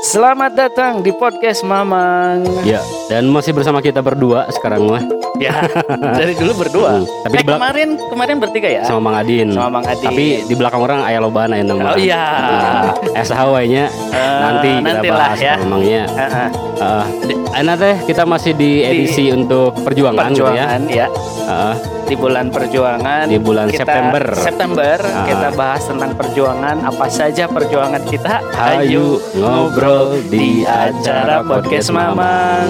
Selamat datang di podcast Mamang. Ya, dan masih bersama kita berdua sekarang mah Ya, dari dulu berdua. Hmm, tapi eh, di belak- kemarin kemarin bertiga ya. sama Mang Adin. Sama Mang Adin. Tapi di belakang orang aya lobana ya nama. Oh iya. Nah, SHW-nya nanti kita bahas ya. memangnya. Heeh. Uh, enak teh kita masih di edisi untuk perjuangan, gitu ya. perjuangan ya. Uh, Di bulan perjuangan Di bulan September. September Ah. kita bahas tentang perjuangan apa saja perjuangan kita. Ayo ngobrol di acara podcast Mamang.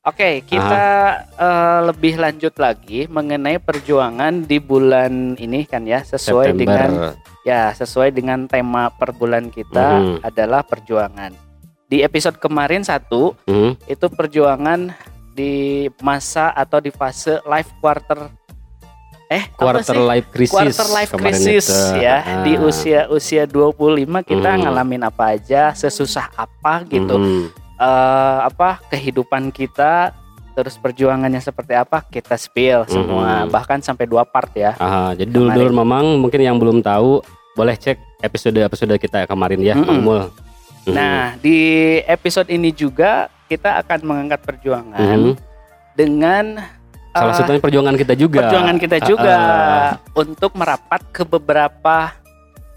Oke, kita eh, lebih lanjut lagi mengenai perjuangan di bulan ini kan ya, sesuai September. dengan ya sesuai dengan tema per bulan kita Mhm. adalah perjuangan. Di episode kemarin satu Hmm, itu perjuangan di masa atau di fase life quarter eh quarter life crisis. quarter life kemarin crisis itu. ya Ah. di usia usia 25 kita Mhm. ngalamin apa aja sesusah apa gitu Mhm. eh, apa kehidupan kita terus perjuangannya seperti apa kita spill semua Mhm. bahkan sampai dua part ya Aha, jadi dulur-dulur memang mungkin yang belum tahu boleh cek episode-episode kita kemarin ya, Mm-mm. Mang Mul. Mhm. nah di episode ini juga kita akan mengangkat perjuangan Mhm. dengan salah eh, satunya perjuangan kita juga. perjuangan kita juga ah. untuk merapat ke beberapa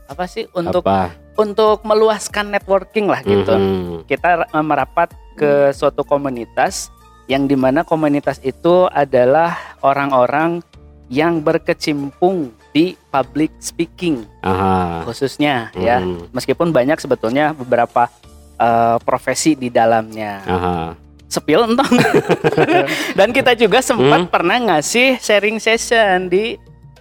apa sih untuk apa? untuk meluaskan networking lah gitu Mhm. kita eh, merapat ke suatu komunitas yang di mana komunitas itu adalah orang-orang yang berkecimpung di public speaking Aha. khususnya ya Mhm. meskipun banyak sebetulnya beberapa eh, profesi di dalamnya Aha. Sepil entong dan kita juga sempat Hmm. pernah ngasih sharing session di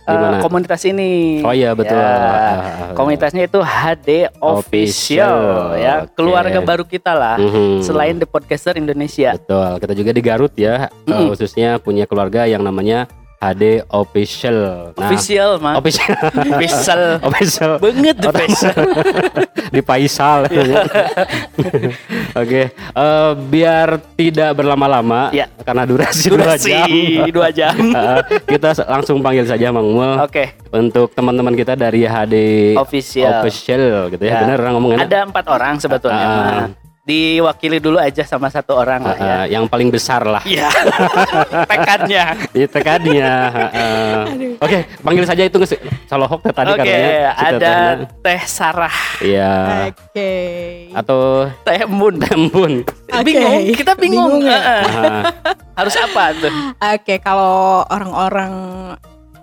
mana? komunitas ini Oh iya betul. Ya, Ah, komunitasnya itu HD Official, Official, ya keluarga baru kita lah Mhm. selain The Podcaster Indonesia betul. Kita juga di Garut ya, Mhm. khususnya punya keluarga yang namanya HD Official. Nah, official mah Official. official Official. banget the official di Paisal. Oke, eh, biar tidak berlama-lama Ya. karena durasi, durasi jam. dua jam Eh, kita langsung panggil saja Mang Mul oke untuk teman-teman kita dari HD official Official gitu ya. Ya. Bener orang ngomongnya. ada empat orang sebetulnya Ah. Diwakili dulu aja sama satu orang lah ya yang paling besar lah Iya, tekadnya. di tekannya. eh. Oke, panggil saja itu Salohok teh tadi Oke, katanya. si ada tetehnya. Teh Sarah, Iya. Oke. Atau Teh Embun. Tembun. Oke. Bingung, kita bingung. Bingung ya? Heeh. Aha. Harus apa tuh? Oke, kalau orang-orang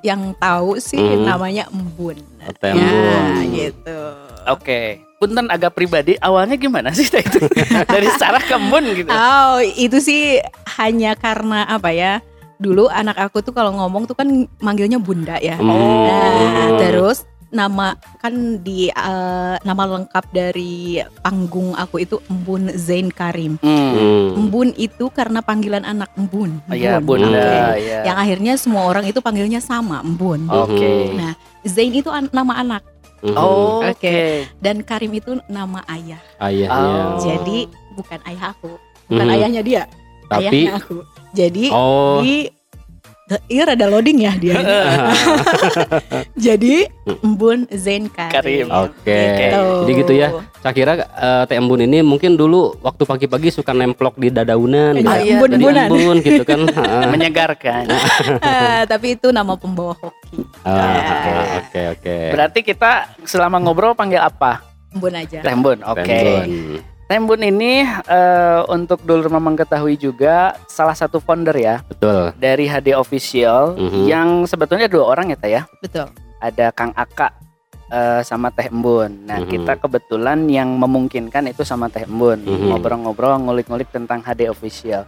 yang tahu sih Mhm. namanya embun. Oh, Teh Embun. Ya, gitu. Oke, punten agak pribadi. Awalnya gimana sih itu? Dari Sarah ke Embun gitu. Oh, itu sih hanya karena apa ya? Dulu anak aku tuh kalau ngomong tuh kan manggilnya bunda ya. Hmm. Nah, terus nama kan di eh, nama lengkap dari panggung aku itu Embun Zain Karim. Hmm. Embun itu karena panggilan anak Embun. Iya, Embun. Bunda. Oke. ya. Yang akhirnya semua orang itu panggilnya sama Embun. Oke. Nah, Zain itu an- nama anak Mhm. Oh, Oke. oke. dan Karim itu nama ayah. ayahnya. Oh. Jadi bukan ayah aku, bukan Mhm. ayahnya dia, tapi ayahnya aku. Jadi oh di Iya rada loading ya dia. Jadi Embun Zain Karim. Karim. Oke. Gitu. Jadi gitu ya. Saya kira eh, Teh Embun ini mungkin dulu waktu pagi-pagi suka nemplok di dadaunan gitu. Ah, iya, embun-embunan. embun gitu kan. Menyegarkan. Ah, tapi itu nama pembawa hoki. Ah, Oke oke. Berarti kita selama ngobrol panggil apa? Embun aja. Teh Embun. Oke. Teh Embun. Teh Embun ini eh, untuk dulur memang ketahui juga salah satu founder ya Betul. dari HD Official Mhm. yang sebetulnya dua orang ya Teh ya. Betul. Ada Kang Aka eh, sama Teh Embun. Nah, Mhm. kita kebetulan yang memungkinkan itu sama Teh Embun. Mhm. Ngobrol-ngobrol, ngulik-ngulik tentang HD Official.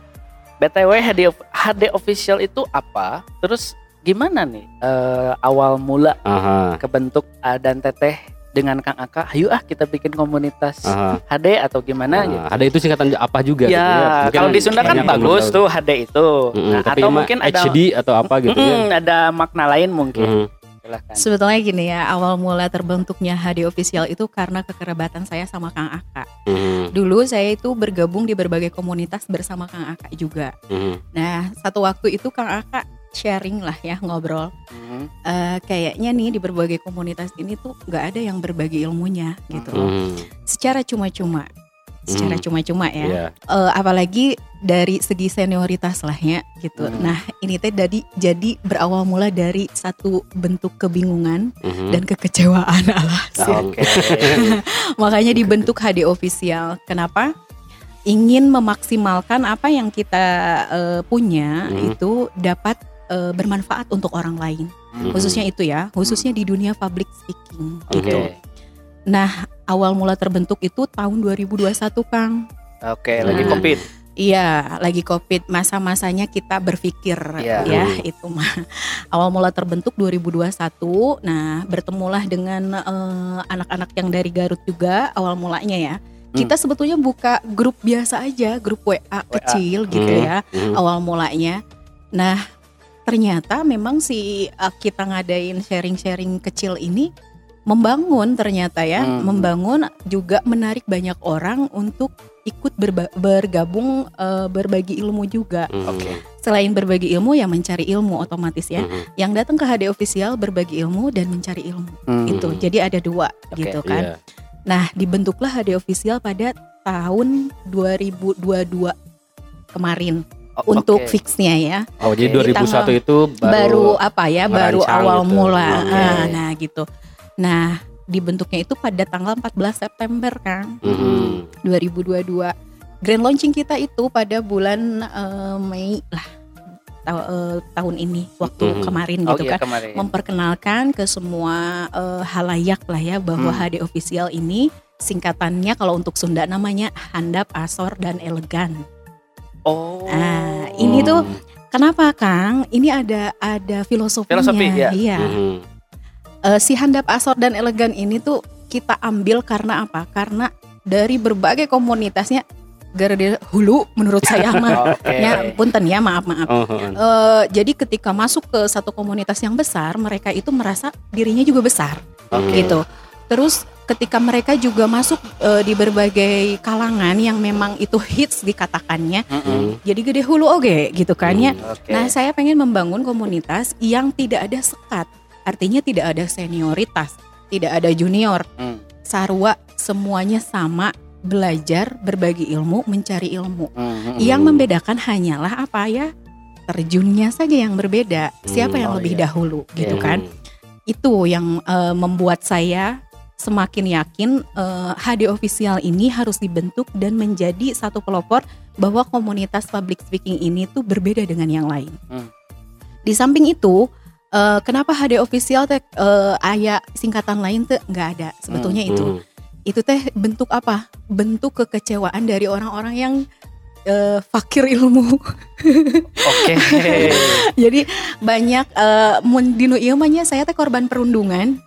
BTW HD of- HD Official itu apa? Terus gimana nih eh, awal mula Aha. kebentuk A dan Teteh dengan Kang Aka? Ayo ah kita bikin komunitas Aha. HD atau gimana gitu. Nah, ada itu singkatan apa juga gitu Ya, kalau di Sunda kan bagus tuh HD itu. Mm-mm, Nah, tapi atau mungkin ada HD atau apa gitu ya. Mm-mm, ada makna lain mungkin. Mhm. Silahkan. Sebetulnya gini ya, awal mula terbentuknya HD Official itu karena kekerabatan saya sama Kang Aka. Mhm. Dulu saya itu bergabung di berbagai komunitas bersama Kang Aka juga. Mhm. Nah, satu waktu itu Kang Aka sharing lah ya ngobrol. Mhm. Eh, kayaknya nih di berbagai komunitas ini tuh nggak ada yang berbagi ilmunya gitu. loh. Mhm. Secara cuma-cuma. secara Hmm. cuma-cuma ya. Iya. Eh, apalagi dari segi senioritas lah ya gitu. Hmm. Nah ini teh jadi jadi berawal mula dari satu bentuk kebingungan Mhm. dan kekecewaan alah. Oke. Makanya dibentuk HD official. Kenapa? Ingin memaksimalkan apa yang kita eh, punya Hmm. itu dapat eh, bermanfaat untuk orang lain. Hmm. Khususnya itu ya, khususnya di dunia public speaking Oke. gitu. Nah, awal mula terbentuk itu tahun 2021, Kang. Oke, lagi Nah. covid. Iya, lagi Covid, masa-masanya kita berpikir Iya. ya, Hmm. itu mah. Awal mula terbentuk 2021. Nah, bertemulah dengan eh, anak-anak yang dari Garut juga awal mulanya ya. Hmm. Kita sebetulnya buka grup biasa aja, grup WA, kecil gitu Hmm. ya, Mhm. awal mulanya. Nah, ternyata memang si eh, kita ngadain sharing-sharing kecil ini membangun ternyata ya, Hmm. membangun juga menarik banyak orang untuk ikut berba- bergabung eh, berbagi ilmu juga. Mhm. Oke. Selain berbagi ilmu ya mencari ilmu otomatis ya. Mhm. Yang datang ke HD official berbagi ilmu dan mencari ilmu. Hmm. Itu. Jadi ada dua Oke, gitu kan. Iya. Nah, dibentuklah HD official pada tahun 2022 kemarin untuk oke. fixnya ya. Oh, jadi Oke. 2001 itu baru, baru, apa ya baru merancang awal gitu. mula Oke. Ah, nah gitu nah dibentuknya itu pada tanggal 14 September kan Mhm. 2022 grand launching kita itu pada bulan eh, Mei lah ta- eh, tahun ini waktu Mhm. kemarin Oh gitu iya kan kemarin. memperkenalkan ke semua eh, halayak lah ya bahwa Hmm. HD official ini singkatannya kalau untuk Sunda namanya handap asor dan elegan Oh. Ah, ini tuh. Kenapa Kang? Ini ada ada filosofinya. Filosofi, ya. Iya. Mhm. Eh, si handap asor dan elegan ini tuh kita ambil karena apa? Karena dari berbagai komunitasnya gara hulu menurut saya mah. Oke. ya punten ya maaf maaf. Oh, oh. Eh, jadi ketika masuk ke satu komunitas yang besar, mereka itu merasa dirinya juga besar, Oke. gitu. Terus ketika mereka juga masuk eh, di berbagai kalangan yang memang itu hits dikatakannya, Mm-mm. Mhm. jadi gede hulu oke gitu kan ya. Oke. Nah, saya pengen membangun komunitas yang tidak ada sekat. Artinya tidak ada senioritas, tidak ada junior. Hmm. Sarwa semuanya sama, belajar, berbagi ilmu, mencari ilmu. Hmm. Yang membedakan hanyalah apa ya? Terjunnya saja yang berbeda. Siapa Hmm, yang oh lebih iya. dahulu gitu kan? Itu yang eh, membuat saya semakin yakin eh, HD official ini harus dibentuk dan menjadi satu pelopor bahwa komunitas public speaking ini tuh berbeda dengan yang lain. Hmm. Di samping itu, eh, kenapa HD official teh eh, aya singkatan lain tuh nggak ada sebetulnya itu. Mhm. Itu teh bentuk apa? Bentuk kekecewaan dari orang-orang yang eh, fakir ilmu. Oke. Jadi banyak eh mun dinu ieu mah nya saya teh korban perundungan.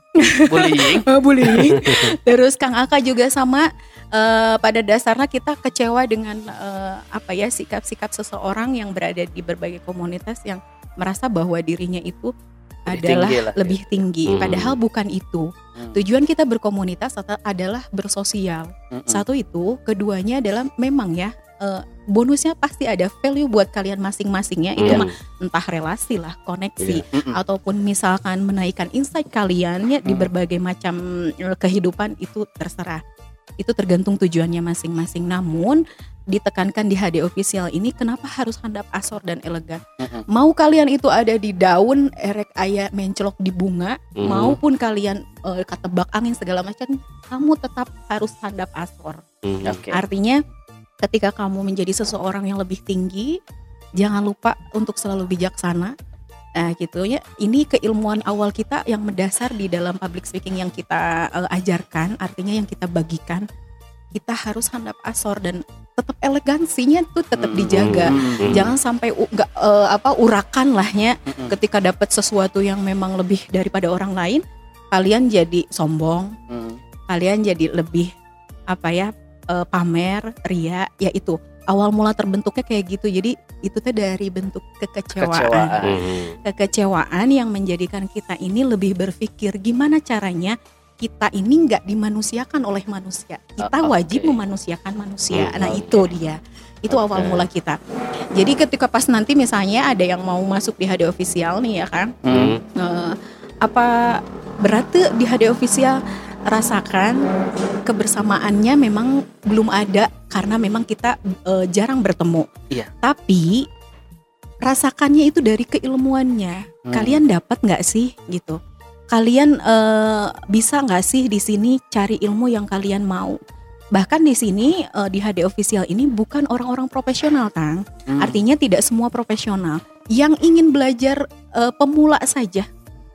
Bullying. bullying. Terus Kang Aka juga sama eh, pada dasarnya kita kecewa dengan eh, apa ya sikap-sikap seseorang yang berada di berbagai komunitas yang merasa bahwa dirinya itu Lebih adalah tinggi lah, lebih tinggi Hmm. padahal bukan itu. Hmm. Tujuan kita berkomunitas adalah bersosial. Mm-mm. Satu itu, keduanya adalah memang ya eh, bonusnya pasti ada value buat kalian masing-masingnya itu Mhm. mah entah relasi lah, koneksi Mm-mm. ataupun misalkan menaikkan insight kalian ya di Hmm. berbagai macam eh, kehidupan itu terserah. Itu tergantung tujuannya masing-masing. Namun ditekankan di HD official ini kenapa harus handap asor dan elegan? Mm-mm. Mau kalian itu ada di daun erek ayah mencelok di bunga Mhm. maupun kalian eh, ketebak angin segala macam, kamu tetap harus handap asor. Mhm. Oke. Artinya ketika kamu menjadi seseorang yang lebih tinggi, jangan lupa untuk selalu bijaksana. Nah gitu ya, ini keilmuan awal kita yang mendasar di dalam public speaking yang kita eh, ajarkan, artinya yang kita bagikan, kita harus handap asor dan tetap elegansinya tuh tetap Hmm. dijaga. Mhm. Jangan sampai nggak, eh, apa urakan lahnya Mm-mm. ketika dapat sesuatu yang memang lebih daripada orang lain, kalian jadi sombong, Mm. kalian jadi lebih apa ya eh, pamer ria ya itu awal mula terbentuknya kayak gitu jadi itu teh dari bentuk kekecewaan Kekecewaan. Mhm. kekecewaan yang menjadikan kita ini lebih berpikir gimana caranya kita ini nggak dimanusiakan oleh manusia kita oke. wajib memanusiakan manusia Hmm, nah oke. itu dia itu Oke. awal mula kita jadi ketika pas nanti misalnya ada yang mau masuk di HD official nih ya kan Mm. Mhm. Eh, apa berarti di HD official rasakan kebersamaannya memang belum ada karena memang kita eh, jarang bertemu. Iya. Tapi rasakannya itu dari keilmuannya. Hmm. Kalian dapat nggak sih gitu? Kalian eh, bisa nggak sih di sini cari ilmu yang kalian mau? Bahkan di sini eh, di HD official ini bukan orang-orang profesional, Tang. Hmm. Artinya tidak semua profesional yang ingin belajar eh, pemula saja.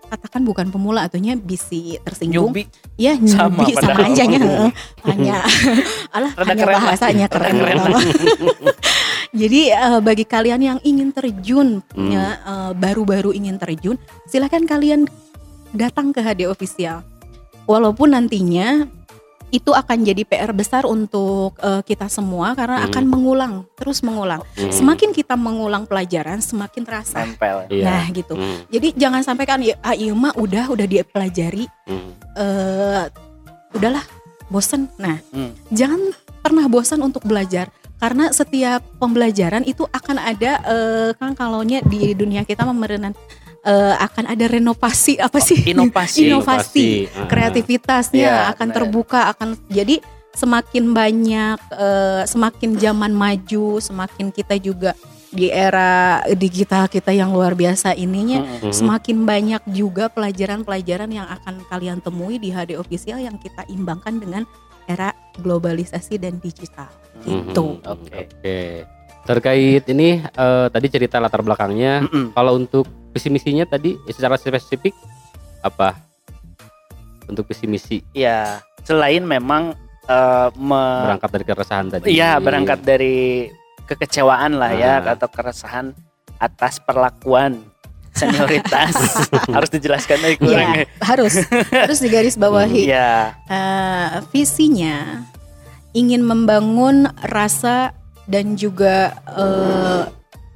Katakan bukan pemula ataunya bisi tersinggung. Newbie. Ya Sama newbie sama, padahal. aja heeh. hanya alah Rada hanya keren bahasanya keren. Keren. Jadi eh, bagi kalian yang ingin terjun Hmm. ya eh, baru-baru ingin terjun, silahkan kalian datang ke HD official. Walaupun nantinya itu akan jadi PR besar untuk eh, kita semua karena Hmm. akan mengulang, terus mengulang. Hmm. Semakin kita mengulang pelajaran, semakin terasa. Nempel. Iya. Nah, gitu. Hmm. Jadi jangan sampai kan ya ah, iya mah udah udah dipelajari Hmm. eh udahlah bosen. Nah, Hmm. jangan pernah bosan untuk belajar karena setiap pembelajaran itu akan ada eh, kan kalaunya di dunia kita memerenan eh, akan ada renovasi apa sih? Inovasi. Inovasi. Kreativitasnya Iya, akan benar. terbuka akan jadi semakin banyak eh, semakin zaman maju, semakin kita juga di era digital kita yang luar biasa ininya Hmm. Mhm. semakin banyak juga pelajaran-pelajaran yang akan kalian temui di HD official yang kita imbangkan dengan era globalisasi dan digital gitu. Mhm. Oke. Oke. Terkait ini eh, tadi cerita latar belakangnya. Mm-mm. Kalau untuk visi misinya tadi secara spesifik apa? Untuk visi misi Ya, selain memang eh, me- berangkat dari keresahan tadi. Iya, berangkat dari kekecewaan lah ya Ah. atau keresahan atas perlakuan senioritas harus dijelaskan lagi kurang. Ya, harus harus digaris bawahi. Iya. Eh, visinya ingin membangun rasa dan juga eh,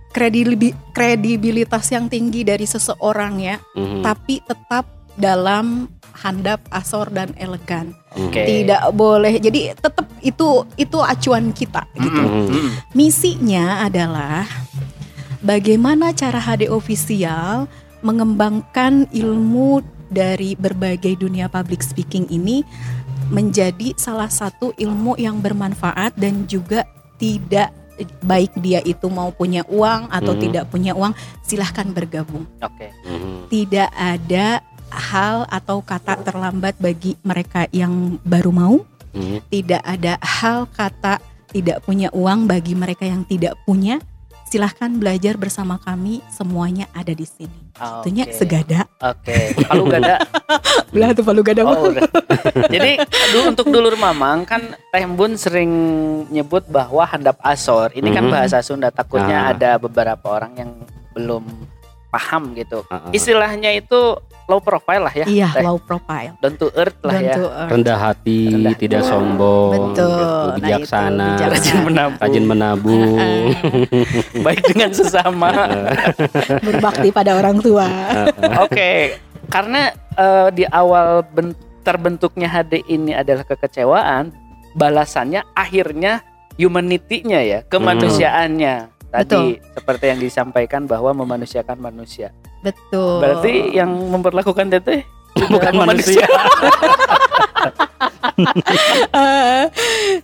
kredibi- kredibilitas yang tinggi dari seseorang ya, Mhm. tapi tetap dalam handap, asor dan elegan. Mhm. Oke. Tidak boleh. Jadi tetap itu itu acuan kita gitu. Mm-mm. Mm-mm. Misinya adalah bagaimana cara HD official mengembangkan ilmu dari berbagai dunia public speaking ini menjadi salah satu ilmu yang bermanfaat dan juga tidak baik dia itu mau punya uang atau Mhm. tidak punya uang silahkan bergabung Oke. Mhm. tidak ada hal atau kata terlambat bagi mereka yang baru mau Mhm. tidak ada hal kata tidak punya uang bagi mereka yang tidak punya. Silahkan belajar bersama kami, semuanya ada di sini. Tentunya Oke. segada. Oke. Kalau gada Belah tuh palu gada. Oh, udah. Jadi dulu untuk dulur mamang kan Teh Bun sering nyebut bahwa handap asor. Ini kan Mhm. bahasa Sunda takutnya Ah. ada beberapa orang yang belum paham gitu. Ah, ah. Istilahnya itu low profile lah ya. Iya, Teh. low profile. Down to earth lah ya. Down to earth. rendah hati, Rendah. tidak Betul. sombong, Betul. gitu, Nah, itu, bijaksana, bijaksana. Rajin menabung. rajin menabung. Baik dengan sesama. Berbakti pada orang tua. Oke, karena eh, di awal ben- terbentuknya HD ini adalah kekecewaan, balasannya akhirnya humanity-nya ya, kemanusiaannya. Tadi seperti yang disampaikan bahwa memanusiakan manusia. Betul. Berarti yang memperlakukan teteh Bukan manusia.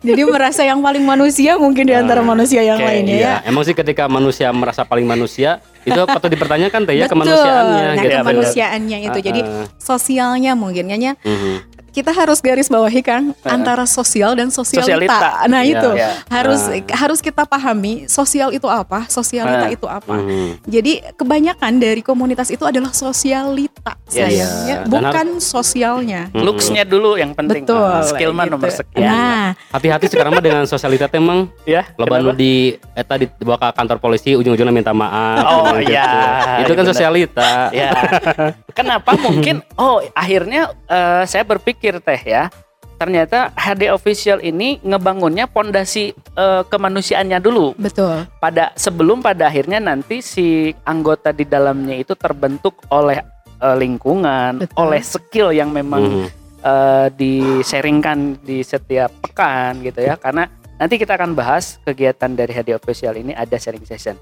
Jadi merasa yang paling manusia mungkin di antara Ah, manusia yang oke, lainnya Iya, ya. emang sih ketika manusia merasa paling manusia, itu patut dipertanyakan teh ya Betul. kemanusiaannya Nah, gitu. Ya, kemanusiaannya itu. Jadi Ah, ah. sosialnya mungkin ya. Mhm. Kita harus garis bawahi Kang Heeh. antara sosial dan sosialita. Sosialita. Nah, Iya. itu Ya. harus Nah. harus kita pahami sosial itu apa, sosialita Nah. itu apa. Mhm. Jadi kebanyakan dari komunitas itu adalah sosialita Yes. sayangnya, Dan bukan sosialnya. Mhm. Looks-nya dulu yang penting. Betul. Skill mah gitu. nomor sekian. Nah, Hati-hati sekarang mah dengan sosialita emang ya. loba kenapa? nu di eta dibawa ke kantor polisi ujung-ujungnya minta maaf. Oh, gitu. iya. Itu kan sosialita. Ya. Kenapa mungkin oh akhirnya eh, saya berpikir teh ya. Ternyata HD official ini ngebangunnya pondasi eh, kemanusiaannya dulu. betul. Pada sebelum pada akhirnya nanti si anggota di dalamnya itu terbentuk oleh eh, lingkungan, Betul. oleh skill yang memang eh, disaringkan di setiap pekan gitu ya. Karena nanti kita akan bahas kegiatan dari HD official ini ada sharing session.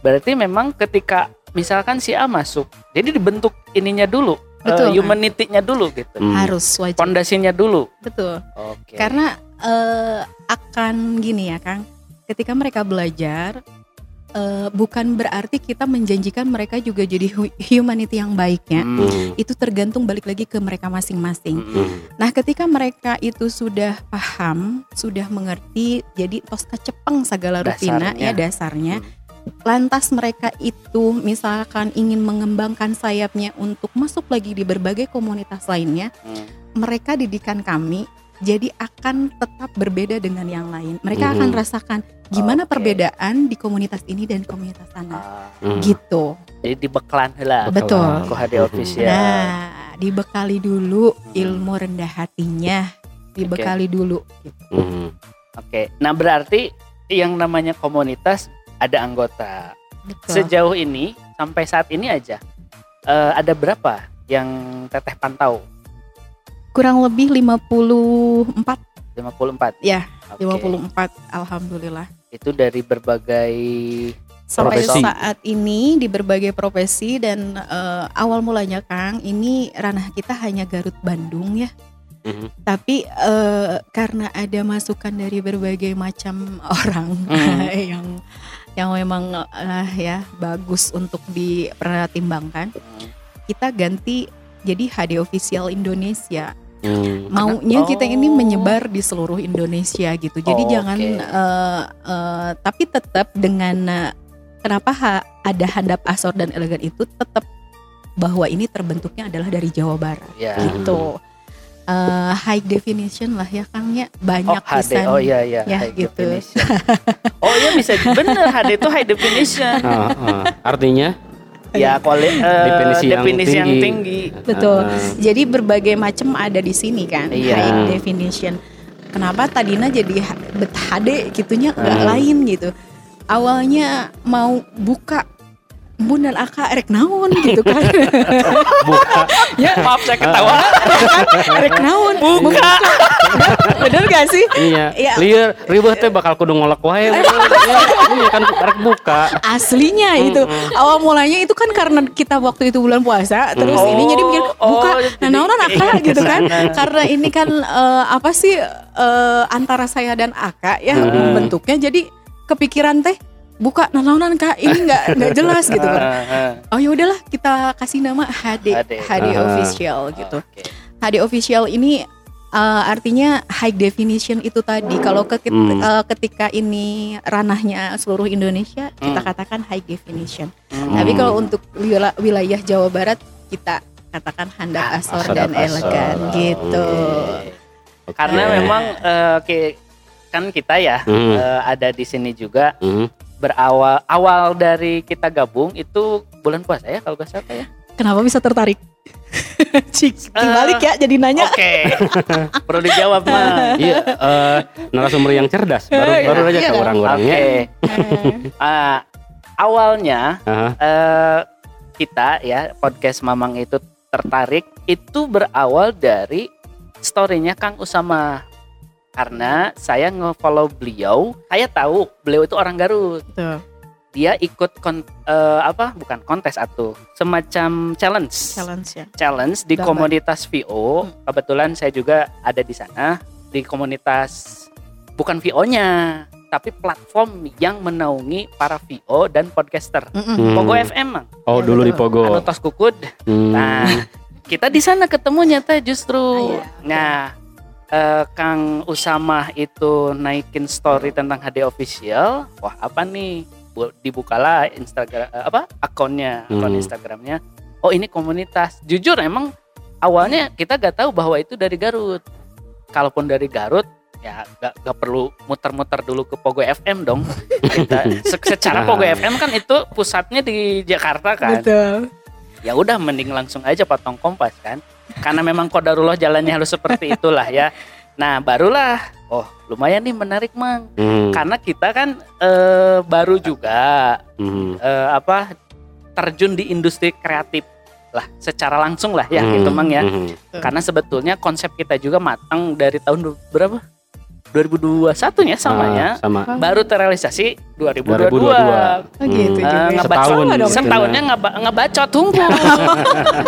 Berarti memang ketika misalkan si A masuk, jadi dibentuk ininya dulu Betul, Kang. humanity-nya dulu gitu. Hmm. harus wajib Pondasinya dulu. betul Oke. karena eh, akan gini ya Kang ketika mereka belajar eh, bukan berarti kita menjanjikan mereka juga jadi hu- humanity yang baiknya Hmm. Itu tergantung balik lagi ke mereka masing-masing Hmm. Hmm. Nah, ketika mereka itu sudah paham, sudah mengerti, jadi tosta cepeng segala rupina Dasarnya. ya dasarnya. Hmm. Lantas mereka itu misalkan ingin mengembangkan sayapnya untuk masuk lagi di berbagai komunitas lainnya, Hmm. mereka didikan kami jadi akan tetap berbeda dengan yang lain. Mereka akan Mhm. rasakan gimana Oke. perbedaan di komunitas ini dan komunitas sana. Ah, Hmm. Gitu. jadi dibeklan lah. Betul. Mhm. official. Nah, dibekali dulu Hmm. ilmu rendah hatinya, dibekali dulu gitu. Hmm. Oke. Nah berarti yang namanya komunitas ada anggota. Betul. Sejauh ini sampai saat ini aja eh, ada berapa yang teteh pantau? kurang lebih 54 54. Ya, Oke. 54 alhamdulillah Itu dari berbagai sampai Profesi. saat ini di berbagai profesi dan eh, awal mulanya Kang ini ranah kita hanya Garut Bandung ya Hmm. tapi eh, karena ada masukan dari berbagai macam orang Hmm. yang yang memang eh, ya bagus untuk dipertimbangkan Hmm. kita ganti jadi HD official Indonesia Hmm. maunya kita ini Oh. menyebar di seluruh Indonesia gitu. Jadi Oh, jangan oke. eh, eh, tapi tetap dengan eh, kenapa ha- ada handap asor dan elegan itu tetap bahwa ini terbentuknya adalah dari Jawa Barat Ya. gitu. Eh, high definition lah ya Kang ya banyak oh HD. pisan. Oh iya iya. Ya, high gitu. definition. oh iya bisa bener HD itu high definition. Ah, ah. Artinya ya kuali, eh, Definisi yang definisi yang tinggi. tinggi. Betul. Ah, Jadi berbagai macam ada di sini kan Iya. high definition. Kenapa tadinya jadi HD gitunya nggak Hmm. lain gitu. Awalnya mau buka Bun dan Aka erek naon gitu kan. buka ya, Maaf saya ketawa. erek naon. Buka. Bener gak sih? iya Iya. liar ribet teh bakal kudu ngolak wae Ya, iya kan rek buka Aslinya itu. Awal mulanya itu kan karena kita waktu itu bulan puasa terus Oh, ini jadi mikir buka oh, nah naonan Aka gitu kan. karena ini kan eh, apa sih eh, antara saya dan Aka ya Hmm. bentuknya jadi kepikiran teh buka naonan Kak ini nggak nggak jelas gitu kan. Oh ya udahlah kita kasih nama HD HD. HD Ah. official gitu. Oke. HD official ini uh, artinya high definition itu tadi. Kalau ke, Hmm. uh, ketika ini ranahnya seluruh Indonesia, kita Hmm. katakan high definition. Hmm. Tapi kalau untuk wila- wilayah Jawa Barat, kita katakan handap Ah, asor handap dan asor. elegan gitu. Oke. Karena memang eh, ki- kan kita ya Hmm. eh, ada di sini juga Hmm. Berawal awal dari kita gabung itu bulan puasa ya kalau gak salah ya. Kenapa bisa tertarik? Cik, dibalik ya jadi nanya. Oke. Perlu dijawab mah. iya eh, narasumber yang cerdas baru Iya, baru aja iya ke dong. orang-orangnya Oke. Eh, Ah, awalnya Ah, eh, kita ya podcast Mamang itu tertarik itu berawal dari storynya Kang Usama karena saya nge-follow beliau saya tahu beliau itu orang Garut Tuh, dia ikut kon- eh, apa bukan kontes atau semacam challenge challenge ya. challenge di Gambar. komunitas VO Hmm. kebetulan saya juga ada di sana di komunitas bukan VO-nya tapi platform yang menaungi para VO dan podcaster Mm-mm. Hmm. Pogo FM mang oh Ya, dulu di betul. Pogo anu tos kukud Hmm. Nah, kita di sana ketemunya teh justru. Ah, iya. Nah, eh, Kang Usama itu naikin story tentang HD official. Wah, apa nih? Bu- Dibukalah Instagram eh, apa? akunnya, akun Hmm. Instagramnya. Oh, ini komunitas. Jujur emang awalnya kita gak tahu bahwa itu dari Garut. Kalaupun dari Garut ya gak, gak perlu muter-muter dulu ke Pogo FM dong. Kita se- secara Pogo FM kan itu pusatnya di Jakarta kan Betul. ya udah mending langsung aja potong kompas kan karena memang kodarullah jalannya harus seperti itulah ya nah barulah oh lumayan nih menarik mang Hmm. karena kita kan eh, baru juga Hmm. eh, apa terjun di industri kreatif lah secara langsung lah ya Hmm. gitu mang ya Hmm. karena sebetulnya konsep kita juga matang dari tahun berapa 2021 ya samanya. Ah, sama. Baru terrealisasi 2022. 2022. Oh gitu Eh, juga. ngebaca- Setahun. Sama dong. Setahunnya ngeba ngebacot tunggu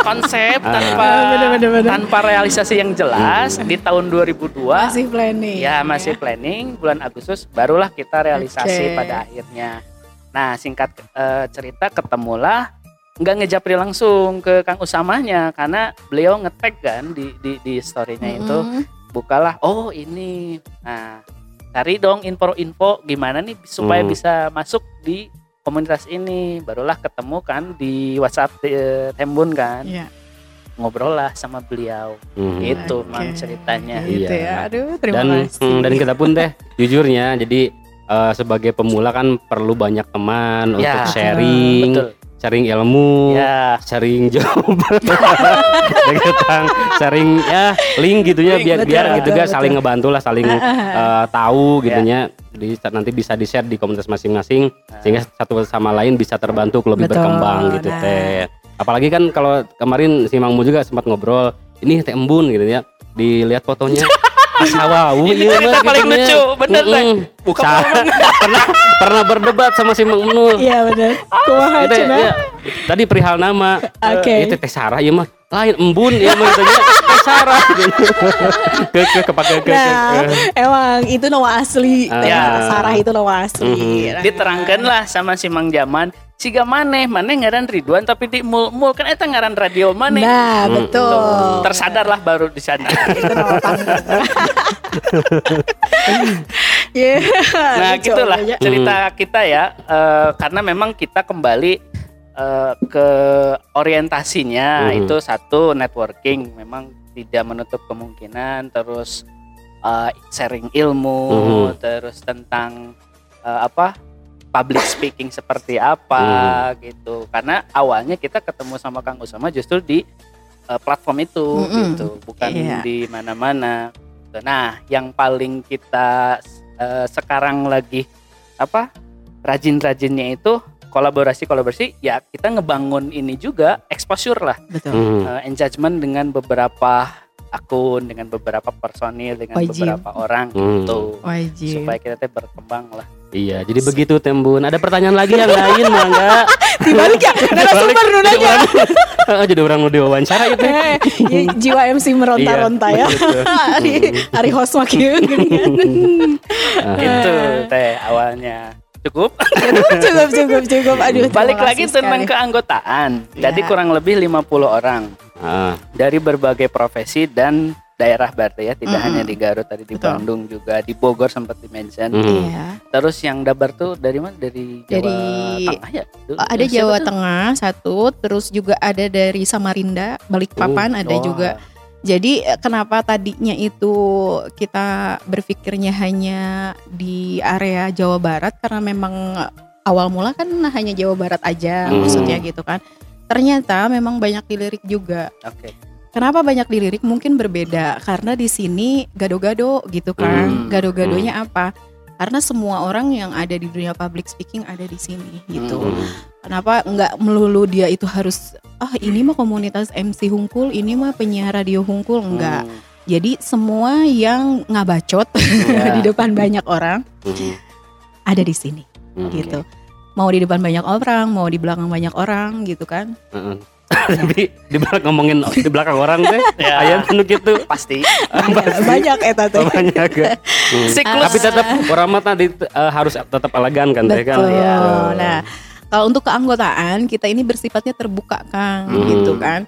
konsep tanpa Ah, bener, bener, bener. tanpa realisasi yang jelas di tahun 2002 Masih planning. ya masih planning bulan Agustus barulah kita realisasi Oke. pada akhirnya. Nah singkat eh, cerita ketemulah nggak ngejapri langsung ke Kang Usamanya karena beliau ngetek kan di di, di storynya itu Mm-mm. Bukalah oh ini nah cari dong info-info gimana nih supaya Hmm. bisa masuk di komunitas ini barulah ketemu kan di WhatsApp eh, Tembun kan Iya. ngobrol lah sama beliau Hmm. itu Oke. mang ceritanya Gitu Iya. ya. Aduh, terima dan kasih. mm, dan kita pun teh jujurnya jadi eh, sebagai pemula kan perlu banyak teman Ya. untuk sharing betul sharing ilmu ya. sharing jawaban tentang sharing ya link gitu ya Link, biar betul, biar gitu betul, kan saling ngebantu lah saling eh, tahu gitu ya jadi nanti bisa di share di komunitas masing-masing sehingga satu sama lain bisa terbantu lebih Betul, berkembang gitu nah. teh. Apalagi kan kalau kemarin si Mangmu juga sempat ngobrol ini teh embun gitu ya dilihat fotonya Sawawu Ini iya cerita mah paling lucu, bener, Teh. Mm-mm. Buka Sa- pernah pernah berdebat sama si Mang Munul Iya benar. Kumaha cenah? ya, tadi perihal nama Oke. itu teh Sarah ya mah lain embun ya mah teh Sarah ke ke kepake ke, ke, Nah, ke. emang itu nama asli. Ah. Teh Ya. Sarah itu nama asli. Mhm. Nah, diterangkan lah sama si Mang Jaman siga maneh maneh ngaran Ridwan tapi di mul mul kan eta ngaran radio maneh Nah, betul. tersadarlah baru di sana. Iya. nah gitulah aja. cerita kita ya Eh, karena memang kita kembali eh, ke orientasinya Mhm. itu satu networking memang tidak menutup kemungkinan terus eh, sharing ilmu Mhm. terus tentang eh, apa public speaking seperti apa gitu karena awalnya kita ketemu sama Kang Usama justru di eh, platform itu Mhm. gitu bukan Iya. di mana-mana nah yang paling kita eh, sekarang lagi apa rajin-rajinnya itu kolaborasi kolaborasi ya kita ngebangun ini juga exposure lah Betul. Hmm. eh, engagement dengan beberapa akun dengan beberapa personil dengan Wajib. beberapa orang Hmm. gitu Wajib. supaya kita teh berkembang lah Iya, jadi begitu Tembun. Ada pertanyaan lagi yang lain mah enggak? Dibalik ya, narasumber nu Jadi nanya. orang- Heeh, jadi orang nu diwawancara itu. Eh, i- jiwa MC meronta-ronta ya. Iya, betul. Hari hari host mah kieu gini kan. Ah. itu teh awalnya cukup cukup cukup cukup. Aduh. balik lagi tentang sekali. keanggotaan jadi Ya. kurang lebih 50 orang Ah, dari berbagai profesi dan daerah berarti ya tidak Mm-mm. hanya di Garut tadi di Betul. Bandung juga di Bogor sempat di mention hmm. Iya. terus yang dabar tuh dari mana dari Jawa Dari- Tengah ya Dulu- Ada Jawa tuh? Tengah satu, terus juga ada dari Samarinda, Balikpapan ada Wah. juga. Jadi eh, kenapa tadinya itu kita berpikirnya hanya di area Jawa Barat karena memang awal mula kan hanya Jawa Barat aja Hmm. maksudnya gitu kan. Ternyata memang banyak dilirik juga. oke Kenapa banyak dilirik? Mungkin berbeda karena di sini gado-gado gitu kan. Hmm. Gado-gadonya apa? Karena semua orang yang ada di dunia public speaking ada di sini gitu. Hmm. Kenapa nggak melulu dia itu harus ah ini mah komunitas MC Hungkul, ini mah penyiar radio Hungkul enggak. Hmm. Jadi semua yang ngabacot Ya. di depan banyak orang Hmm. ada di sini Hmm. gitu. Mau di depan banyak orang, mau di belakang banyak orang gitu kan. Heeh. Tapi di belakang ngomongin di belakang orang teh Ya. aya anu gitu pasti Banyak, banyak eta teh. banyak ya. Hmm. Siklus. Tapi tetap orang mah tadi eh, harus tetap elegan kan teh kan. Ya. Nah, kalau untuk keanggotaan kita ini bersifatnya terbuka Kang, Hmm. gitu kan.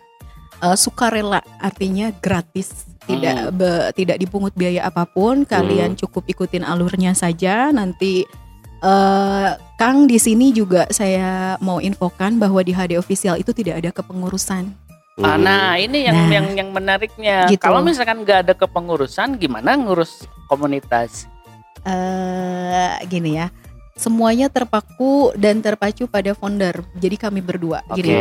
Eh, sukarela artinya gratis, tidak Hmm. be- tidak dipungut biaya apa pun. Kalian cukup ikutin alurnya saja. Nanti eh, Kang di sini juga saya mau infokan bahwa di HD official itu tidak ada kepengurusan. Ah, Hmm. nah ini yang Nah. yang yang menariknya Gitu. kalau misalkan nggak ada kepengurusan gimana ngurus komunitas eh gini ya. Semuanya terpaku dan terpacu pada founder. Jadi kami berdua. oke Gini,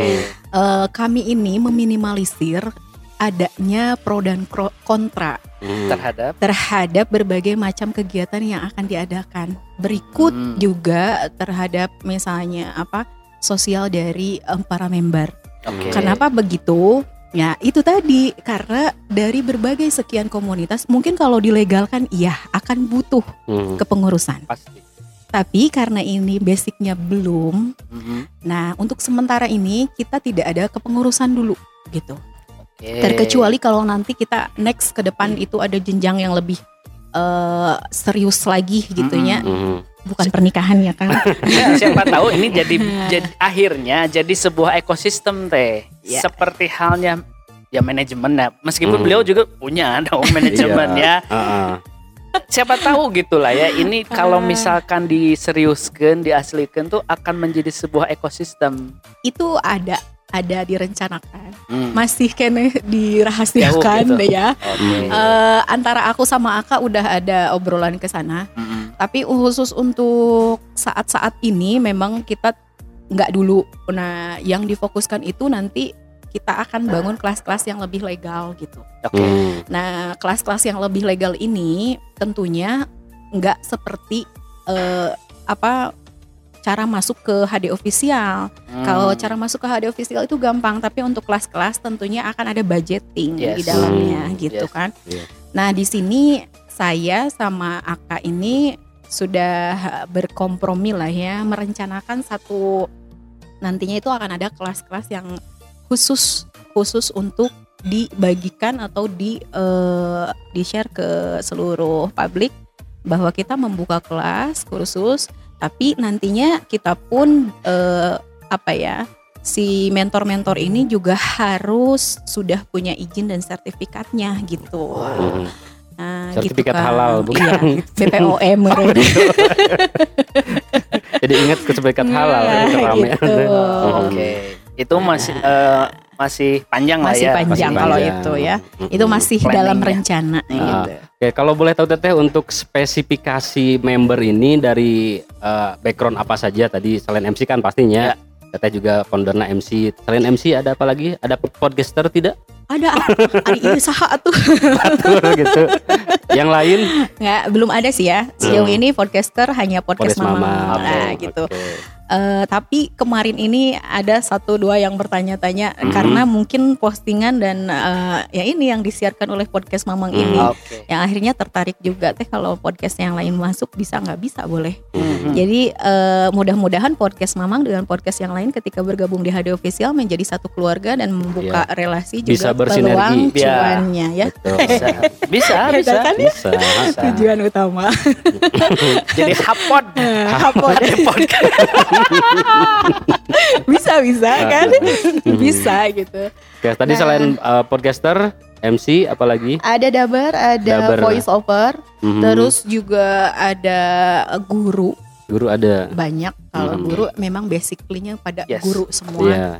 eh, kami ini meminimalisir adanya pro dan kontra Hmm. terhadap terhadap berbagai macam kegiatan yang akan diadakan. Berikut Hmm. juga terhadap misalnya apa sosial dari em, para member. oke Kenapa begitu? Ya, itu tadi karena dari berbagai sekian komunitas mungkin kalau dilegalkan iya akan butuh Hmm. kepengurusan. Pasti. Tapi karena ini basicnya belum, Mhm. nah untuk sementara ini kita tidak ada kepengurusan dulu gitu. Terkecuali kalau nanti kita next ke depan itu ada jenjang yang lebih eh, serius lagi gitunya, Hmm. bukan pernikahan ya kan? Ya, siapa tahu ini jadi, jadi akhirnya jadi sebuah ekosistem teh. Ya. Seperti halnya ya manajemen ya. Meskipun Hmm. beliau juga punya dong manajemen Iya. ya. Heeh. Siapa tahu gitulah ya. Ini kalau misalkan diseriuskan, diaslikan tuh akan menjadi sebuah ekosistem. itu ada ada direncanakan, Hmm. masih kene dirahasiakan gitu. deh ya. Oke. Eh, antara aku sama Aka udah ada obrolan ke sana. Mm-mm. Tapi khusus untuk saat-saat ini memang kita nggak dulu. Nah, yang difokuskan itu nanti kita akan bangun kelas-kelas yang lebih legal gitu. Oke. Hmm. Nah, kelas-kelas yang lebih legal ini tentunya nggak seperti eh, apa cara masuk ke HD official. Hmm. Kalau cara masuk ke HD official itu gampang, tapi untuk kelas-kelas tentunya akan ada budgeting di Yes. dalamnya Hmm, gitu yes. kan. Iya. Nah, di sini saya sama Aka ini sudah berkompromi lah ya merencanakan satu nantinya itu akan ada kelas-kelas yang khusus khusus untuk dibagikan atau di eh, di share ke seluruh publik bahwa kita membuka kelas kursus tapi nantinya kita pun eh, apa ya si mentor-mentor ini juga harus sudah punya izin dan sertifikatnya gitu. Hmm. Nah, Sertifikat gitu kan. halal, bukan? Iya, BPOM. Jadi ingat sertifikat halal Nah, rame. gitu. Oke. Itu masih eh, masih panjang lah Masih ya. panjang. kalau itu ya. Itu masih Hmm. dalam Planningnya. rencana Ah. gitu. Oke, kalau boleh tahu Teteh untuk spesifikasi member ini dari eh, background apa saja tadi selain MC kan pastinya. Ya. Teteh juga foundernya MC. Selain MC ada apa lagi? Ada podcaster tidak? Ada hari ini saha tuh gitu. Yang lain nggak belum ada sih ya. Sejauh Hmm. ini podcaster hanya podcast, Podcast mama. Mama. Nah, Oke, gitu. oke. Eh, tapi kemarin ini ada satu dua yang bertanya-tanya Mhm. karena mungkin postingan dan eh, ya ini yang disiarkan oleh podcast Mamang Mhm. ini Oke. yang akhirnya tertarik juga teh kalau podcast yang lain masuk bisa nggak bisa boleh. Mhm. Jadi eh, mudah-mudahan podcast Mamang dengan podcast yang lain ketika bergabung di HD Official menjadi satu keluarga dan membuka relasi juga Bisa bersinergi. peluang Ya. cuannya ya. Betul. Bisa, bisa, bisa. kan? Bisa. Bisa. Tujuan utama. Jadi hapod. Apa podcast. bisa bisa kan? Hmm. bisa gitu. Oke, tadi Nah. selain eh, podcaster, MC apalagi? Ada dabar, ada Dabar. voice over, Mhm. terus juga ada guru guru ada. banyak. Kalau Mhm. guru memang basically-nya pada Yes. guru semua. Iya.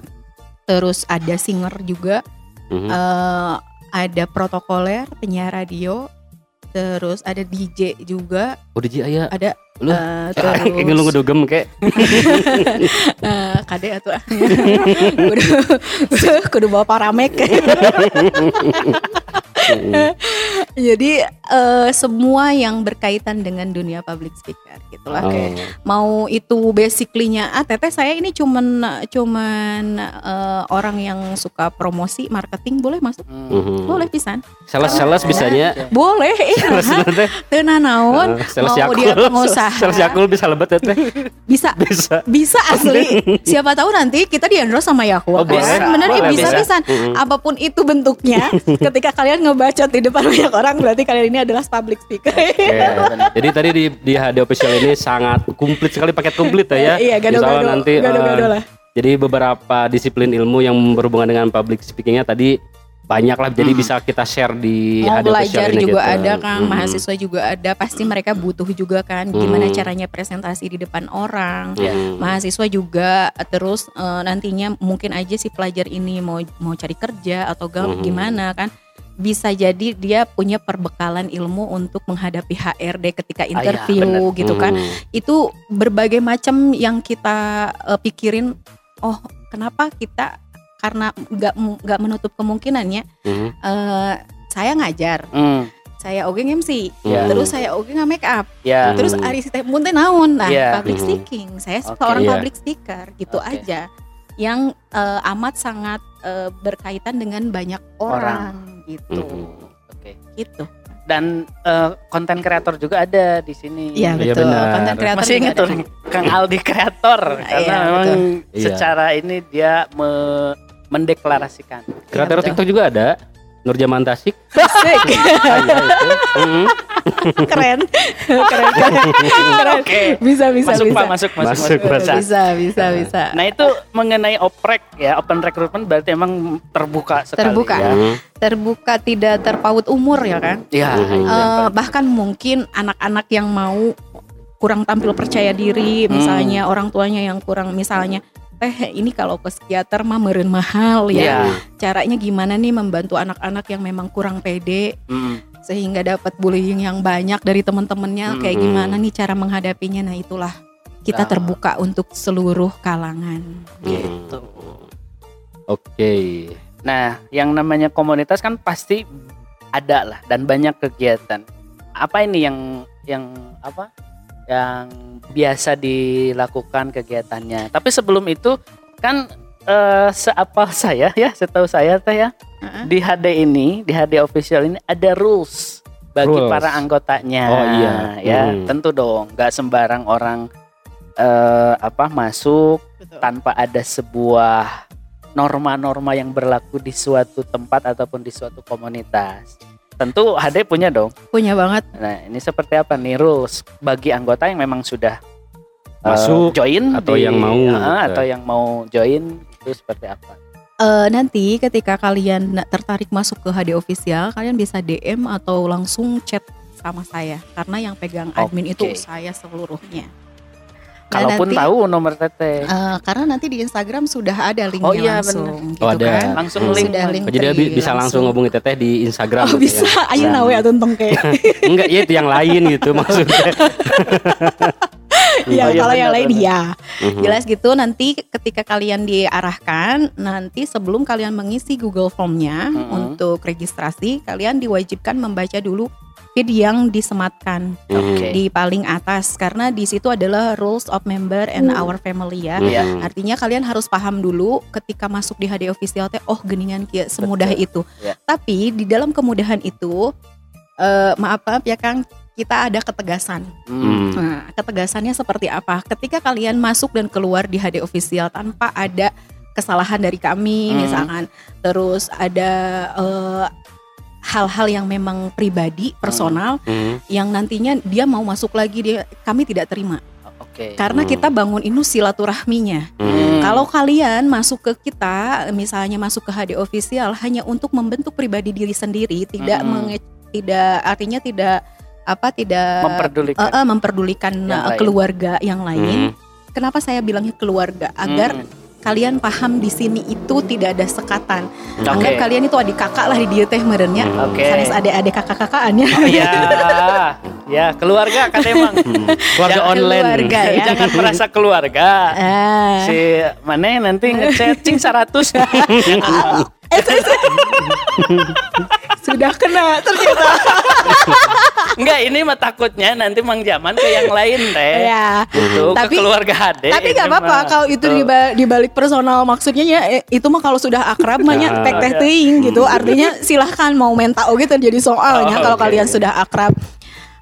Terus ada singer juga, Mhm. eh, ada protokoler, penyiar radio, terus ada DJ juga, Oh, DJ aya. ada Lu eh, Kayak lu terus ngedugem kayak. eh, kade atau kudu, kudu bawa paramek. Jadi eh, semua yang berkaitan dengan dunia public speaker gitulah. Oh. Mau itu basically-nya ah teteh saya ini cuman cuman eh, orang yang suka promosi marketing boleh masuk? Mhm. Boleh pisan. Sales-sales bisanya. Boleh Sales iya. teh. Teu naon Eh, Sales mau Yakul. dia pengusaha. Sales Yakul bisa lebet ya teh. bisa Bisa. bisa asli. Siapa tahu nanti kita di endorse sama Yakult Oh, kan? Bener Boleh, bisa bisa. pisan. Mhm. Apa pun itu bentuknya, ketika kalian ngebacot di depan banyak orang berarti kalian ini adalah public speaker. Oke. Jadi tadi di di HD official ini sangat komplit sekali paket komplit ya ya. Iya, gado-gado. Insya Allah nanti eh, Gado-gado lah. Jadi beberapa disiplin ilmu yang berhubungan dengan public speakingnya tadi banyak lah. Jadi Hmm. bisa kita share di Mau HD official belajar ini juga gitu. ada kan, Mhm. mahasiswa juga ada. Pasti mereka butuh juga kan gimana Hmm. caranya presentasi di depan orang. Mhm. mahasiswa juga terus eh, nantinya mungkin aja si pelajar ini mau mau cari kerja atau ga- Mhm. gimana kan bisa jadi dia punya perbekalan ilmu untuk menghadapi HRD ketika ya, interview bener. gitu kan Mhm. itu berbagai macam yang kita eh, pikirin oh kenapa kita karena nggak nggak menutup kemungkinannya Mhm. eh, saya ngajar Hmm, saya oke MC Ya. terus saya oke nggak make up ya. Terus Hmm. Ari teh mun teh naon? Nah, Iya. public Mhm. speaking. Saya Oke, seorang iya. public speaker gitu Oke. aja. yang eh, amat sangat eh, berkaitan dengan banyak orang, gitu. Mhm. Oke. Gitu. Dan eh, konten kreator juga ada di sini. Iya Iya, betul. benar. Konten kreator Masih ada. tuh Kang Aldi kreator karena Iya, memang Iya. secara ini dia me- mendeklarasikan. Kreator betul. TikTok juga ada. Nurjaman Tasik. Asik. Ada itu. Mhm. keren. keren. Keren. Keren. Oke. Bisa bisa masuk bisa. Pak, masuk, masuk, Masuk, masuk. Bisa bisa bisa. Nah itu mengenai oprek ya, open recruitment berarti emang terbuka sekali Terbuka. ya. Mhm. Terbuka tidak terpaut umur ya kan? Ya, Mhm. yang Eh, paling- bahkan mungkin anak-anak yang mau kurang tampil percaya diri, Hmm. misalnya orang tuanya yang kurang misalnya teh ini kalau ke psikiater mah meureun mahal ya. Iya. Caranya gimana nih membantu anak-anak yang memang kurang pede Mm. sehingga dapat bullying yang banyak dari teman-temannya kayak Hmm. gimana nih cara menghadapinya. Nah, itulah kita Nah. terbuka untuk seluruh kalangan. Gitu. Oke. Nah, yang namanya komunitas kan pasti ada lah dan banyak kegiatan. Apa ini yang yang apa? Yang biasa dilakukan kegiatannya. Tapi sebelum itu kan eh seapal saya ya, setahu saya teh ya, Heeh. di HD ini, di HD official ini ada rules bagi Rules. para anggotanya. Oh, iya. Ya, Hmm. tentu dong, nggak sembarang orang eh apa masuk tanpa ada sebuah norma-norma yang berlaku di suatu tempat ataupun di suatu komunitas. Tentu HD punya dong. Punya banget. Nah, ini seperti apa nih rules bagi anggota yang memang sudah eh, Masuk join atau di- yang mau, gitu. atau yang mau join itu seperti apa? Eh, nanti ketika kalian tertarik masuk ke HD official, kalian bisa DM atau langsung chat sama saya karena yang pegang admin itu Oke. saya seluruhnya. Kalaupun nanti, tahu nomor teteh, eh, karena nanti di Instagram sudah ada linknya Oh iya, langsung, gitu Oh, ada. kan. langsung Hmm. link. Sudah link Oh, jadi bisa langsung ngubungi teteh di Instagram. Oh gitu bisa, ya. ayo Nah. nawe atau tengke. Enggak, ya itu yang lain gitu maksudnya. Iya, Oh, iya, kalau yang lain iya. Mhm. Jelas gitu nanti ketika kalian diarahkan nanti sebelum kalian mengisi Google Form-nya Mhm. untuk registrasi kalian diwajibkan membaca dulu feed yang disematkan. Oke. di paling atas karena di situ adalah rules of member and our family ya. Iya. Mhm. Artinya kalian harus paham dulu ketika masuk di HD official teh oh geningan kia semudah Betul. itu. Ya. Tapi di dalam kemudahan itu eh, maaf maaf ya Kang kita ada ketegasan. Hmm. Hmm. Nah, ketegasannya seperti apa? Ketika kalian masuk dan keluar di HD official tanpa ada kesalahan dari kami Hmm. misalkan, terus ada eh, hal-hal yang memang pribadi, personal Mhm. yang nantinya dia mau masuk lagi dia kami tidak terima. Oke. Karena Hmm. kita bangun ini silaturahminya. Hmm. Kalau kalian masuk ke kita, misalnya masuk ke HD official hanya untuk membentuk pribadi diri sendiri, tidak Hmm. menge- tidak artinya tidak apa tidak memperdulikan Eh, eh, memperdulikan Yang eh, lain. keluarga yang lain. Mhm. Kenapa saya bilangnya keluarga? Agar Hmm. Kalian paham di sini itu tidak ada sekatan. Oke. Anggap kalian itu adik kakak lah di dia teh merenya. Hmm. Oke. Sanes adik-adik kakak-kakakannya. Oh iya. ya, keluarga kan emang. Mhm. Keluarga Jangan online. keluarga ya. Jangan merasa keluarga. Ah. Si mana nanti ngechat cing 100. Sudah kena ternyata. Enggak, ini mah takutnya nanti Mang Jaman ke yang lain teh. ya. Gitu, Tapi- ke keluarga HD. Tapi nggak apa-apa kalau itu Tuh. di, ba- di balik personal maksudnya ya eh, itu mah kalau sudah akrab mah nya Nah, tek teh ya. gitu. Artinya silahkan mau minta oke terjadi soalnya Oh, kalau oke. kalian sudah akrab.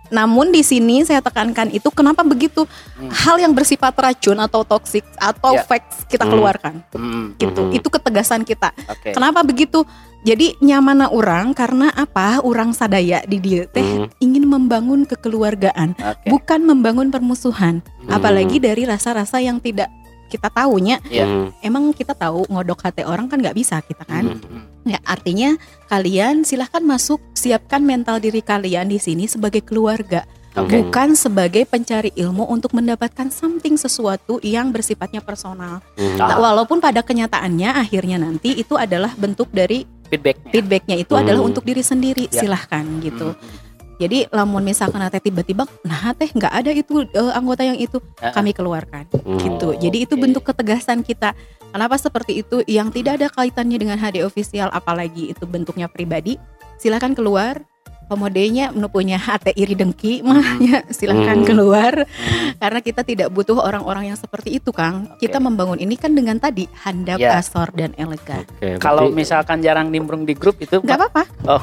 Namun di sini saya tekankan itu kenapa begitu Hmm. hal yang bersifat racun atau toksik atau Ya. facts kita Hmm. keluarkan Hmm, gitu. Mhm. Itu ketegasan kita. Oke. Kenapa begitu? Jadi nyamana orang karena apa? Orang sadaya di dia teh Mhm. ingin membangun kekeluargaan, Oke. bukan membangun permusuhan. Hmm. Apalagi dari rasa-rasa yang tidak kita tahunya. Mhm. Emang kita tahu ngodok hati orang kan nggak bisa kita kan? Hmm. Ya artinya kalian silahkan masuk, siapkan mental diri kalian di sini sebagai keluarga, Oke. bukan sebagai pencari ilmu untuk mendapatkan something sesuatu yang bersifatnya personal. Mhm. Ah. Walaupun pada kenyataannya akhirnya nanti itu adalah bentuk dari Feedbacknya. feedbacknya itu Hmm. adalah untuk diri sendiri Ya. silahkan gitu. Hmm. Jadi lamun misalkan teh tiba-tiba, nah teh nggak ada itu eh, anggota yang itu Ah. kami keluarkan Mhm. gitu. Jadi itu oke. bentuk ketegasan kita. Kenapa seperti itu? Yang tidak ada kaitannya dengan HD official, apalagi itu bentuknya pribadi, silakan keluar. pemodenya punya hati iri dengki mah ya silahkan Hmm. keluar Hmm. karena kita tidak butuh orang-orang yang seperti itu Kang. Kita membangun ini kan dengan tadi handap, Ya. asor dan elegan. Oke, Kalau berarti- misalkan jarang nimbrung di grup itu Nggak apa-apa. Oh.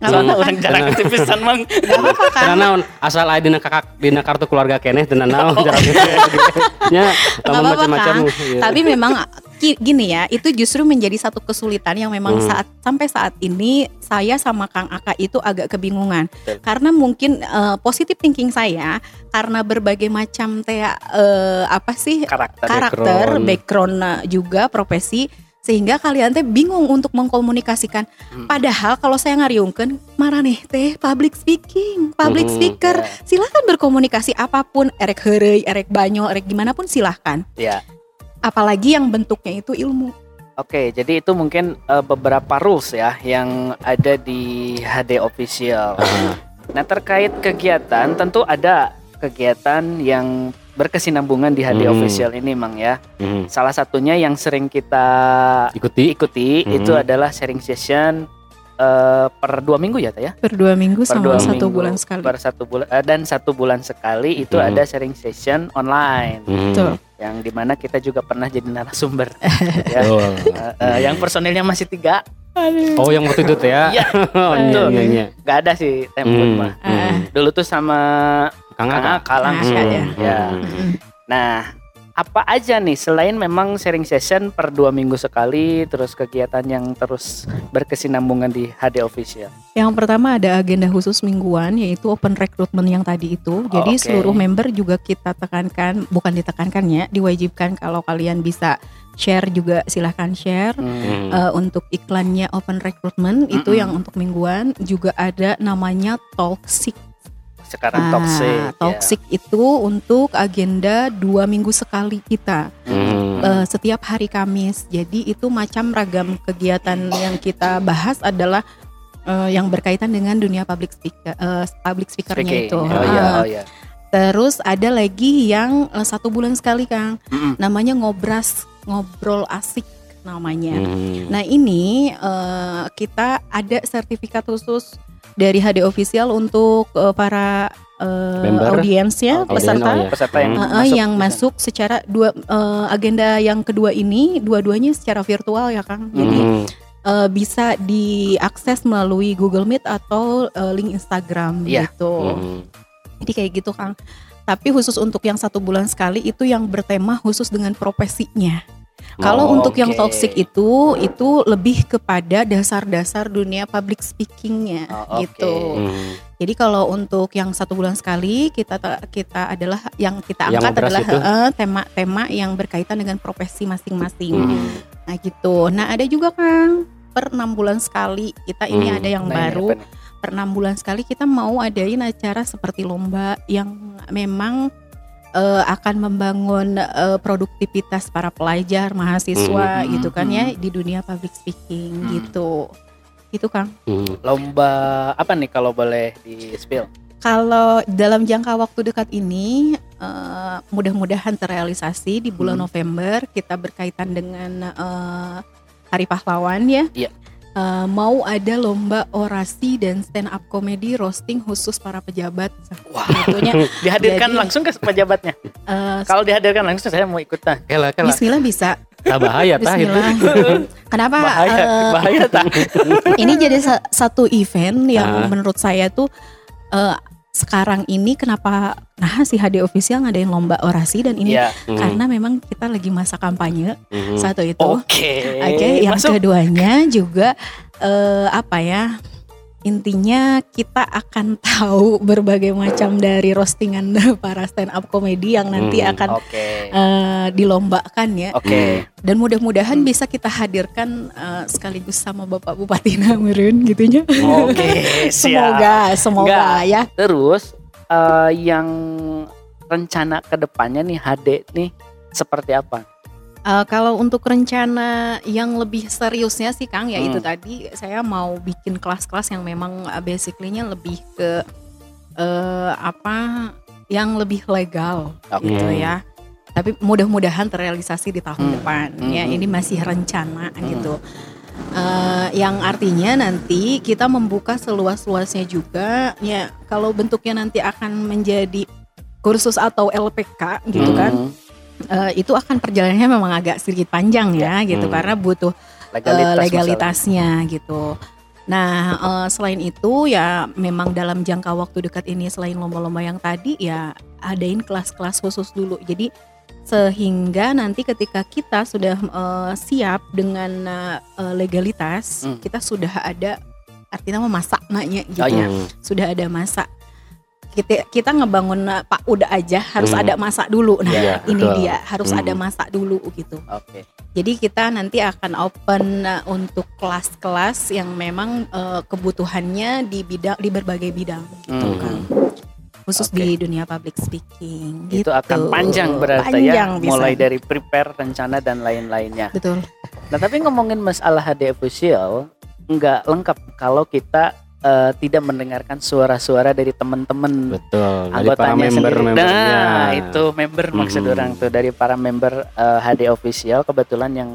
Nggak Soalnya apa-apa. orang jarang aktivisan mang. Nggak apa-apa kan. Karena asal aya dina kakak dina kartu keluarga keneh tenan naon Oh. jarang kamu apa-apa macam-macam. Iya. Tapi memang gini ya, itu justru menjadi satu kesulitan yang memang Hmm. saat sampai saat ini saya sama Kang Aka itu agak kebingungan. Betul. Karena mungkin eh, positive thinking saya karena berbagai macam teh eh, apa sih Karakter. karakter, Background. background eh, juga profesi sehingga kalian teh bingung untuk mengkomunikasikan. Hmm. Padahal kalau saya ngariungkeun marah nih teh public speaking, public Hmm, speaker. ya. Silahkan berkomunikasi apa pun, erek heureuy, erek banyol, erek gimana pun silahkan. Ya. Apalagi yang bentuknya itu ilmu. Oke, jadi itu mungkin eh, beberapa rules ya yang ada di HD official. Aha. Nah, terkait kegiatan tentu ada kegiatan yang berkesinambungan di HD Hmm. official ini, Mang ya. Mhm. Salah satunya yang sering kita Ikuti. ikuti Hmm. itu adalah sharing session eh, per dua minggu ya, Teh ya? Per dua minggu Per sama dua satu minggu, bulan sekali. Per satu bulan eh, dan satu bulan sekali itu Hmm. ada sharing session online Mhm. Betul. Yang di mana kita juga pernah jadi narasumber. ya. Betul. Eh, eh, yang personilnya masih tiga, Oh yang waktu itu ya. Iya, Oh, iya, betul. iya, iya. nggak ada sih Tempun Hmm, mah. hmm. Dulu tuh sama Kang Aka. Aka langsung. Kang Aka, ya. ya. Hmm. Nah, apa aja nih selain memang sharing session per dua minggu sekali, terus kegiatan yang terus berkesinambungan di HD official. Yang pertama ada agenda khusus mingguan yaitu open recruitment yang tadi itu. Jadi oke. seluruh member juga kita tekankan, bukan ditekankan ya, diwajibkan kalau kalian bisa share juga silahkan share. Hmm. Hmm. Eh, untuk iklannya open recruitment itu Mm-mm. yang untuk mingguan juga ada namanya toxic. Sekarang Ah, toxic. ya. toxic itu untuk agenda dua minggu sekali kita Hmm. eh, setiap hari Kamis. Jadi itu macam ragam kegiatan yang kita bahas adalah eh, yang berkaitan dengan dunia public speaker, eh, public speakernya itu. Oh iya, Ah, oh iya. Terus ada lagi yang eh, satu bulan sekali Kang, Mm-mm. namanya ngobras ngobrol asik namanya. Hmm. Nah ini eh, kita ada sertifikat khusus dari HD official untuk eh, para eh, Member? audiensnya, Audiens, peserta oh ya. Peserta yang eh, masuk yang masuk secara dua eh, agenda yang kedua ini dua-duanya secara virtual ya Kang. Jadi Hmm. eh, bisa diakses melalui Google Meet atau eh, link Instagram Iya. gitu. Hmm. Jadi kayak gitu Kang. Tapi khusus untuk yang satu bulan sekali itu yang bertema khusus dengan profesinya. Kalau Oh, untuk yang oke. toxic itu itu lebih kepada dasar-dasar dunia public speakingnya Oh, oke. gitu. Hmm. Jadi kalau untuk yang satu bulan sekali kita kita adalah yang kita Yang angkat adalah eh, tema-tema yang berkaitan dengan profesi masing-masing. Hmm. Nah gitu. Nah ada juga Kang per enam bulan sekali kita ini Hmm. ada yang Nah, ini baru nih? per enam bulan sekali kita mau adain acara seperti lomba yang memang eh, akan membangun eh, produktivitas para pelajar mahasiswa Hmm. gitu kan ya Hmm. di dunia public speaking Hmm. gitu itu Kang Hmm. Lomba apa nih kalau boleh di spill? kalau dalam jangka waktu dekat ini eh, mudah-mudahan terrealisasi di bulan Hmm. November kita berkaitan dengan eh, Hari Pahlawan ya Iya. Eh, mau ada lomba orasi dan stand up comedy roasting khusus para pejabat Wah. tentunya Dihadirkan Jadi- langsung ke pejabatnya. eh, Kalau dihadirkan langsung saya mau ikutan. Kela kela. Bismillah bisa. Tak bahaya tah itu. Kenapa? Bahaya, eh, bahaya tak? ini jadi sa- satu event yang Ah. menurut saya tuh eh, sekarang ini kenapa nah si HD official ngadain lomba orasi dan ini Iya. Hmm. karena memang kita lagi masa kampanye Hmm. satu itu. Oke. Oke, yang Masuk. keduanya juga eh, apa ya? Intinya kita akan tahu berbagai macam dari roastingan para stand up comedy yang nanti Hmm. akan Oke. eh, dilombakan ya. Oke. Dan mudah-mudahan Hmm. bisa kita hadirkan eh, sekaligus sama Bapak Bupati Namerun gitunya. Oke, siap. semoga, semoga Enggak. ya. Terus eh, yang rencana ke depannya nih HD nih seperti apa? Eh, kalau untuk rencana yang lebih seriusnya sih Kang ya Hmm. itu tadi saya mau bikin kelas-kelas yang memang eh, basically-nya lebih ke eh, apa yang lebih legal Oke. gitu ya. Tapi mudah-mudahan terrealisasi di tahun Hmm. depan Hmm. ya. Ini masih rencana Hmm. gitu. Eh, yang artinya nanti kita membuka seluas-luasnya juga ya kalau bentuknya nanti akan menjadi kursus atau LPK gitu Hmm. kan eh, itu akan perjalanannya memang agak sedikit panjang ya gitu Hmm. karena butuh Legalitas, eh, legalitasnya gitu. Nah eh, selain itu ya memang dalam jangka waktu dekat ini selain lomba-lomba yang tadi ya adain kelas-kelas khusus dulu. Jadi sehingga nanti ketika kita sudah eh, siap dengan eh, legalitas Hmm. kita sudah ada artinya memasak nanya gitu Oh, iya. Sudah ada masa kita kita ngebangun eh, pak udah aja harus Hmm. ada masa dulu nah Iya, ini betul. dia harus Hmm. ada masa dulu gitu Oke. jadi kita nanti akan open uh, untuk kelas-kelas yang memang uh, kebutuhannya di bidang di berbagai bidang gitu Hmm. kan. Khusus Oke. di dunia public speaking. Itu gitu. akan panjang berarti Panjang ya, bisa. mulai dari prepare, rencana dan lain-lainnya. betul. Nah, tapi ngomongin masalah HD official nggak lengkap kalau kita eh, tidak mendengarkan suara-suara dari teman-teman Betul. Dari para anggotanya sendiri. Nah, itu member maksud Hmm. orang tuh dari para member eh, HD official kebetulan yang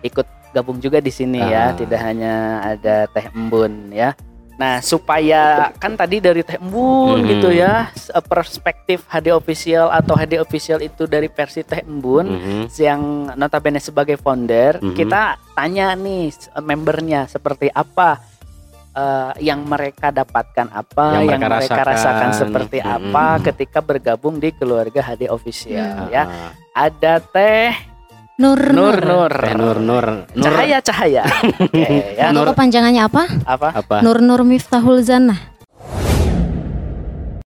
ikut gabung juga di sini ya, Ah. tidak hanya ada Teh Embun ya. Nah, supaya kan tadi dari Teh Embun Hmm. gitu ya, eh, perspektif HD official atau HD official itu dari versi Teh Embun Mhm. yang notabene sebagai founder, Mhm. kita tanya nih membernya seperti apa eh, yang mereka dapatkan apa, Yang yang, mereka mereka, rasakan. rasakan. seperti Mhm. apa ketika bergabung di keluarga HD official ya. Ah. Ada Teh Nur Nur Nur. Teh Nur Nur Nur Cahaya Cahaya. Oke, ya. Atau kepanjangannya apa? Apa? apa? Nur Nur Miftahul Zanah.